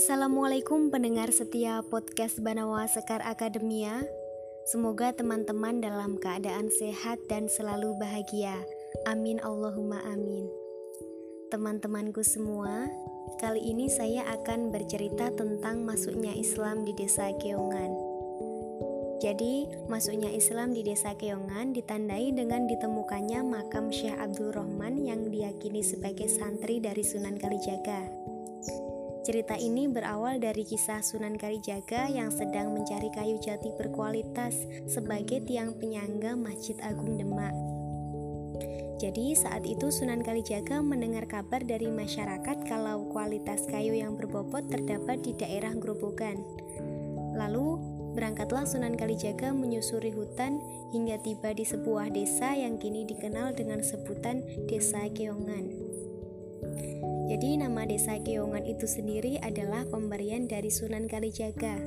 Assalamualaikum pendengar setia podcast Banawa Sekar Akademia. Semoga teman-teman dalam keadaan sehat dan selalu bahagia. Amin Allahumma amin. Teman-temanku semua, kali ini saya akan bercerita tentang masuknya Islam di Desa Keongan. Jadi, masuknya Islam di desa Keongan ditandai dengan ditemukannya makam Syekh Abdul Rahman yang diyakini sebagai santri dari Sunan Kalijaga. Cerita ini berawal dari kisah Sunan Kalijaga yang sedang mencari kayu jati berkualitas sebagai tiang penyangga Masjid Agung Demak. Jadi saat itu Sunan Kalijaga mendengar kabar dari masyarakat kalau kualitas kayu yang berbobot terdapat di daerah Grobogan. Lalu Berangkatlah Sunan Kalijaga menyusuri hutan hingga tiba di sebuah desa yang kini dikenal dengan sebutan Desa Keongan. Jadi nama Desa Keongan itu sendiri adalah pemberian dari Sunan Kalijaga.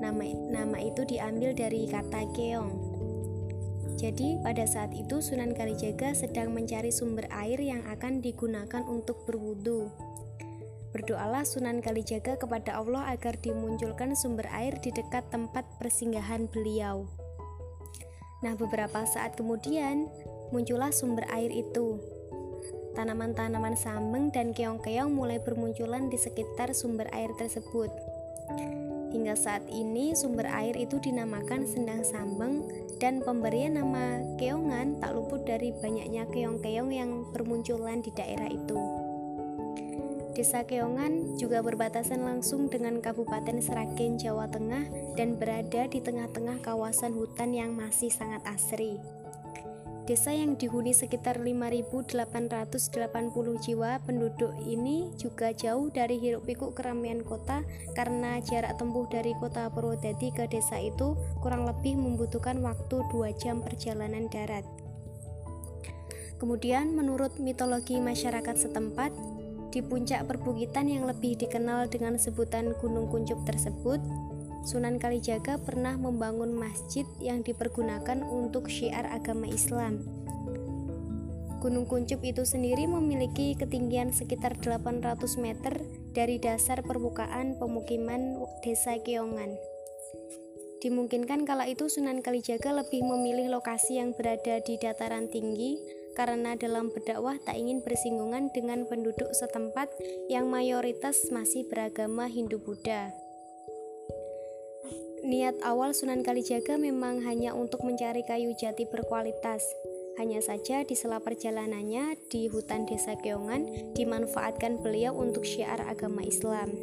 Nama nama itu diambil dari kata keong. Jadi pada saat itu Sunan Kalijaga sedang mencari sumber air yang akan digunakan untuk berwudu. Berdoalah Sunan Kalijaga kepada Allah agar dimunculkan sumber air di dekat tempat persinggahan beliau. Nah, beberapa saat kemudian muncullah sumber air itu. Tanaman-tanaman sambeng dan keong-keong mulai bermunculan di sekitar sumber air tersebut. Hingga saat ini sumber air itu dinamakan Sendang Sambeng dan pemberian nama keongan tak luput dari banyaknya keong-keong yang bermunculan di daerah itu. Desa Keongan juga berbatasan langsung dengan Kabupaten Seragen, Jawa Tengah dan berada di tengah-tengah kawasan hutan yang masih sangat asri. Desa yang dihuni sekitar 5.880 jiwa penduduk ini juga jauh dari hiruk-pikuk keramaian kota karena jarak tempuh dari kota Purwodadi ke desa itu kurang lebih membutuhkan waktu 2 jam perjalanan darat. Kemudian menurut mitologi masyarakat setempat, di puncak perbukitan yang lebih dikenal dengan sebutan Gunung Kuncup tersebut, Sunan Kalijaga pernah membangun masjid yang dipergunakan untuk syiar agama Islam. Gunung Kuncup itu sendiri memiliki ketinggian sekitar 800 meter dari dasar permukaan pemukiman desa Keongan. Dimungkinkan kala itu Sunan Kalijaga lebih memilih lokasi yang berada di dataran tinggi karena dalam berdakwah tak ingin bersinggungan dengan penduduk setempat yang mayoritas masih beragama Hindu-Buddha. Niat awal Sunan Kalijaga memang hanya untuk mencari kayu jati berkualitas. Hanya saja di sela perjalanannya di hutan desa Keongan dimanfaatkan beliau untuk syiar agama Islam.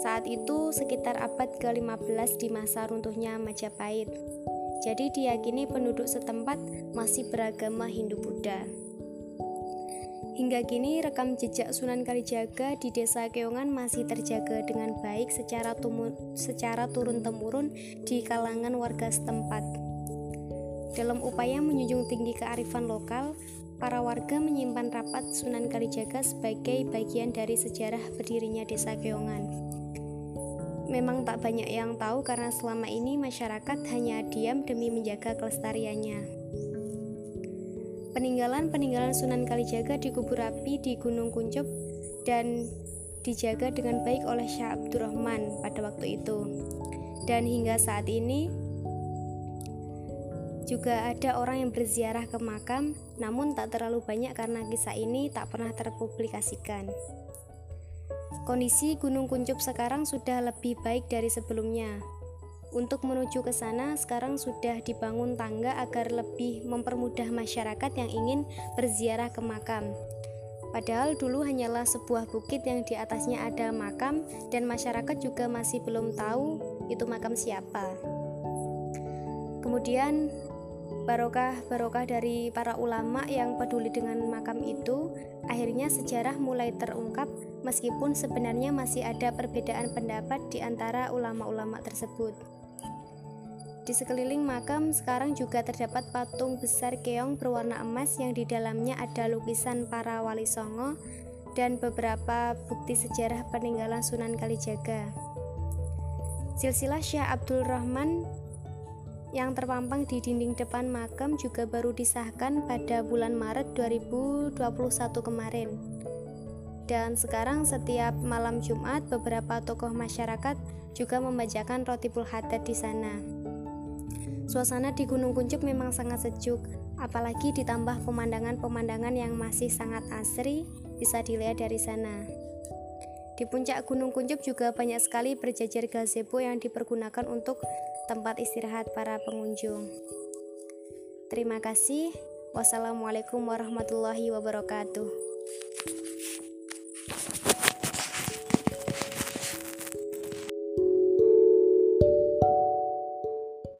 Saat itu sekitar abad ke-15 di masa runtuhnya Majapahit. Jadi diyakini penduduk setempat masih beragama Hindu-Buddha. Hingga kini rekam jejak Sunan Kalijaga di Desa Keongan masih terjaga dengan baik secara, secara turun-temurun di kalangan warga setempat. Dalam upaya menjunjung tinggi kearifan lokal, para warga menyimpan rapat Sunan Kalijaga sebagai bagian dari sejarah berdirinya Desa Keongan memang tak banyak yang tahu karena selama ini masyarakat hanya diam demi menjaga kelestariannya. Peninggalan-peninggalan Sunan Kalijaga dikubur rapi di Gunung Kuncup dan dijaga dengan baik oleh Syekh Abdurrahman pada waktu itu. Dan hingga saat ini juga ada orang yang berziarah ke makam, namun tak terlalu banyak karena kisah ini tak pernah terpublikasikan. Kondisi Gunung Kuncup sekarang sudah lebih baik dari sebelumnya. Untuk menuju ke sana, sekarang sudah dibangun tangga agar lebih mempermudah masyarakat yang ingin berziarah ke makam. Padahal dulu hanyalah sebuah bukit yang di atasnya ada makam dan masyarakat juga masih belum tahu itu makam siapa. Kemudian barokah-barokah dari para ulama yang peduli dengan makam itu, akhirnya sejarah mulai terungkap meskipun sebenarnya masih ada perbedaan pendapat di antara ulama-ulama tersebut. Di sekeliling makam sekarang juga terdapat patung besar keong berwarna emas yang di dalamnya ada lukisan para wali songo dan beberapa bukti sejarah peninggalan Sunan Kalijaga. Silsilah Syekh Abdul Rahman yang terpampang di dinding depan makam juga baru disahkan pada bulan Maret 2021 kemarin. Dan sekarang setiap malam Jumat beberapa tokoh masyarakat juga membacakan Rotibul Haddad di sana. Suasana di Gunung Kuncup memang sangat sejuk, apalagi ditambah pemandangan-pemandangan yang masih sangat asri bisa dilihat dari sana. Di puncak Gunung Kuncup juga banyak sekali berjajar gazebo yang dipergunakan untuk tempat istirahat para pengunjung. Terima kasih. Wassalamualaikum warahmatullahi wabarakatuh.